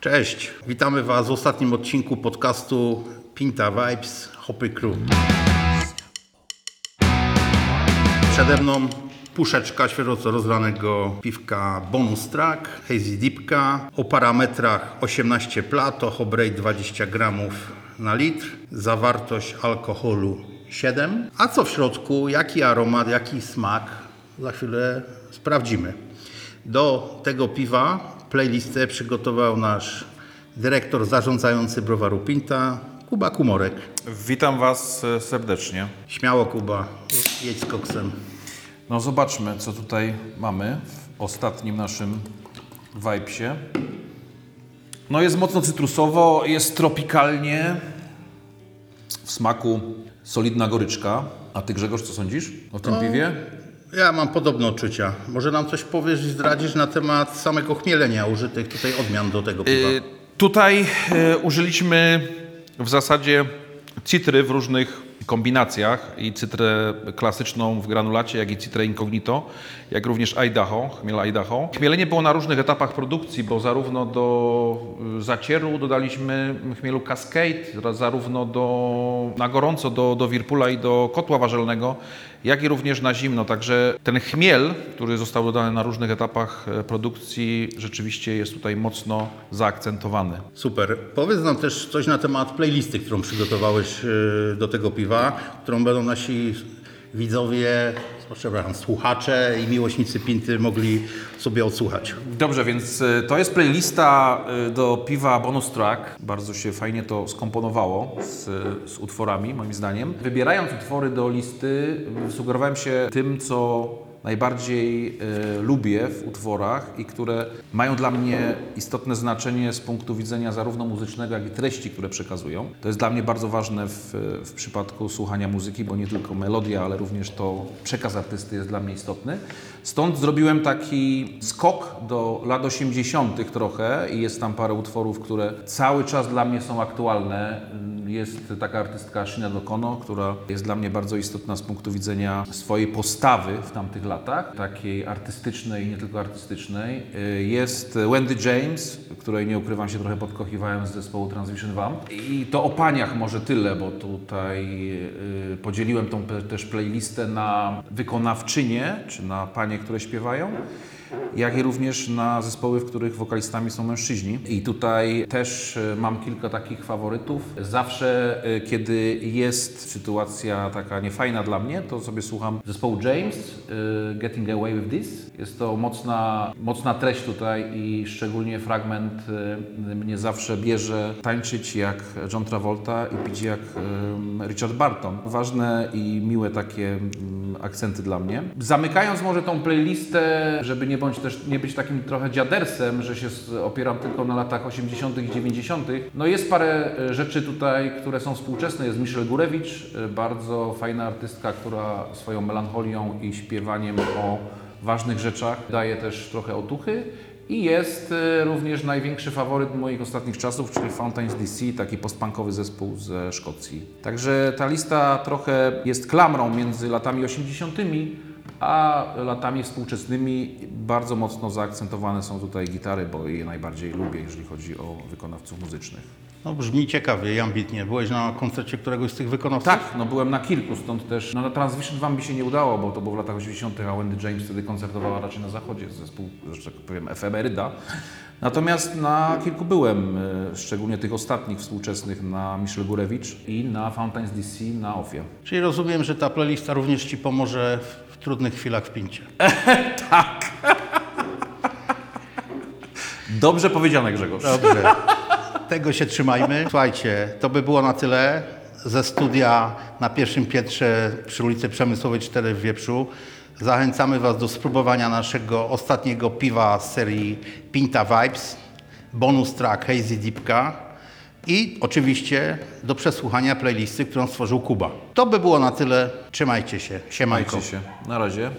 Cześć, witamy Was w ostatnim odcinku podcastu Pinta Vibes Hopy Crew. Przede mną puszeczka świeżo rozlanego piwka Bonus Track, Hazy Deepka o parametrach 18 plato, hop rate 20 gramów na litr, zawartość alkoholu 7. A co w środku, jaki aromat, jaki smak, za chwilę sprawdzimy. Do tego piwa playlistę przygotował nasz dyrektor zarządzający browaru Pinta, Kuba Kumorek. Witam Was e, serdecznie. Śmiało Kuba, jedź z koksem. No zobaczmy, co tutaj mamy w ostatnim naszym vibesie. No jest mocno cytrusowo, jest tropikalnie. W smaku solidna goryczka. A Ty Grzegorz, co sądzisz o tym piwie? Ja mam podobne odczucia. Może nam coś powiesz i zdradzisz na temat samego chmielenia użytych tutaj odmian do tego piwa? Y, Tutaj e, użyliśmy w zasadzie citry w różnych kombinacjach i cytrę klasyczną w granulacie, jak i citrę incognito, jak również Idaho, chmiel Idaho. Chmielenie było na różnych etapach produkcji, bo zarówno do y, zacieru dodaliśmy chmielu Cascade, zarówno do, na gorąco do, do Wirpula i do kotła warzelnego, jak i również na zimno. Także ten chmiel, który został dodany na różnych etapach e, produkcji, rzeczywiście jest tutaj mocno zaakcentowany. Super. Powiedz nam też coś na temat playlisty, którą przygotowałeś yy, do tego piwa, którą będą nasi widzowie, przepraszam, słuchacze i miłośnicy Pinty mogli sobie odsłuchać. Dobrze, więc y, to jest playlista y, do piwa Bonus Track. Bardzo się fajnie to skomponowało z, z utworami, moim zdaniem. Wybierając utwory do listy, sugerowałem się tym, co najbardziej y, lubię w utworach i które mają dla mnie istotne znaczenie z punktu widzenia zarówno muzycznego, jak i treści, które przekazują. To jest dla mnie bardzo ważne w, w przypadku słuchania muzyki, bo nie tylko melodia, ale również to przekaz artysty jest dla mnie istotny. Stąd zrobiłem taki skok do lat 80. trochę i jest tam parę utworów, które cały czas dla mnie są aktualne. Jest taka artystka Sinead O'Connor, która jest dla mnie bardzo istotna z punktu widzenia swojej postawy w tamtych latach, takiej artystycznej i nie tylko artystycznej. Y, Jest Wendy James, której nie ukrywam się trochę podkochiwałem z zespołu Transmission Vamp. I to o paniach może tyle, bo tutaj y, podzieliłem tą też playlistę na wykonawczynie, czy na panie, które śpiewają jak i również na zespoły, w których wokalistami są mężczyźni. I tutaj też e, mam kilka takich faworytów. Zawsze, e, kiedy jest sytuacja taka niefajna dla mnie, to sobie słucham zespołu James, e, Getting Away With This. Jest to mocna, mocna treść tutaj i szczególnie fragment mnie zawsze bierze tańczyć jak John Travolta i pić jak Richard Barton. Ważne i miłe takie mm, akcenty dla mnie. Zamykając może tą playlistę, żeby nie bądź też nie być takim trochę dziadersem, że się opieram tylko na latach 80. i 90. No jest parę e, rzeczy tutaj, które są współczesne. Jest Michelle Gurewicz, e, bardzo fajna artystka, która swoją melancholią i śpiewaniem o ważnych rzeczach daje też trochę otuchy. I jest e, również największy faworyt moich ostatnich czasów, czyli Fountains DC, taki postpunkowy zespół ze Szkocji. Także ta lista trochę jest klamrą między latami 80 a latami współczesnymi bardzo mocno zaakcentowane są tutaj gitary, bo je najbardziej lubię, jeżeli chodzi o wykonawców muzycznych. No brzmi ciekawie i ambitnie. Byłeś na koncercie któregoś z tych wykonawców? Tak, no byłem na kilku, stąd też no na Transvision Wam by się nie udało, bo to było w latach 80., a Wendy James wtedy koncertowała raczej na zachodzie, zespół, że tak powiem, efemeryda. Natomiast na kilku byłem, e, szczególnie tych ostatnich współczesnych, na Michelle Gurewicz i na Fountains DC na Ofie. Czyli rozumiem, że ta playlista również Ci pomoże w, w trudnych chwilach w Pincie. Dobrze powiedziane Grzegorz. Dobrze. Tego się trzymajmy. Słuchajcie, to by było na tyle ze studia na pierwszym piętrze przy ulicy Przemysłowej 4 w Wieprzu. Zachęcamy Was do spróbowania naszego ostatniego piwa z serii Pinta Vibes, bonus track Hazy Deepka i oczywiście do przesłuchania playlisty, którą stworzył Kuba. To by było na tyle. Trzymajcie się. Siemanko. Trzymajcie się. Na razie.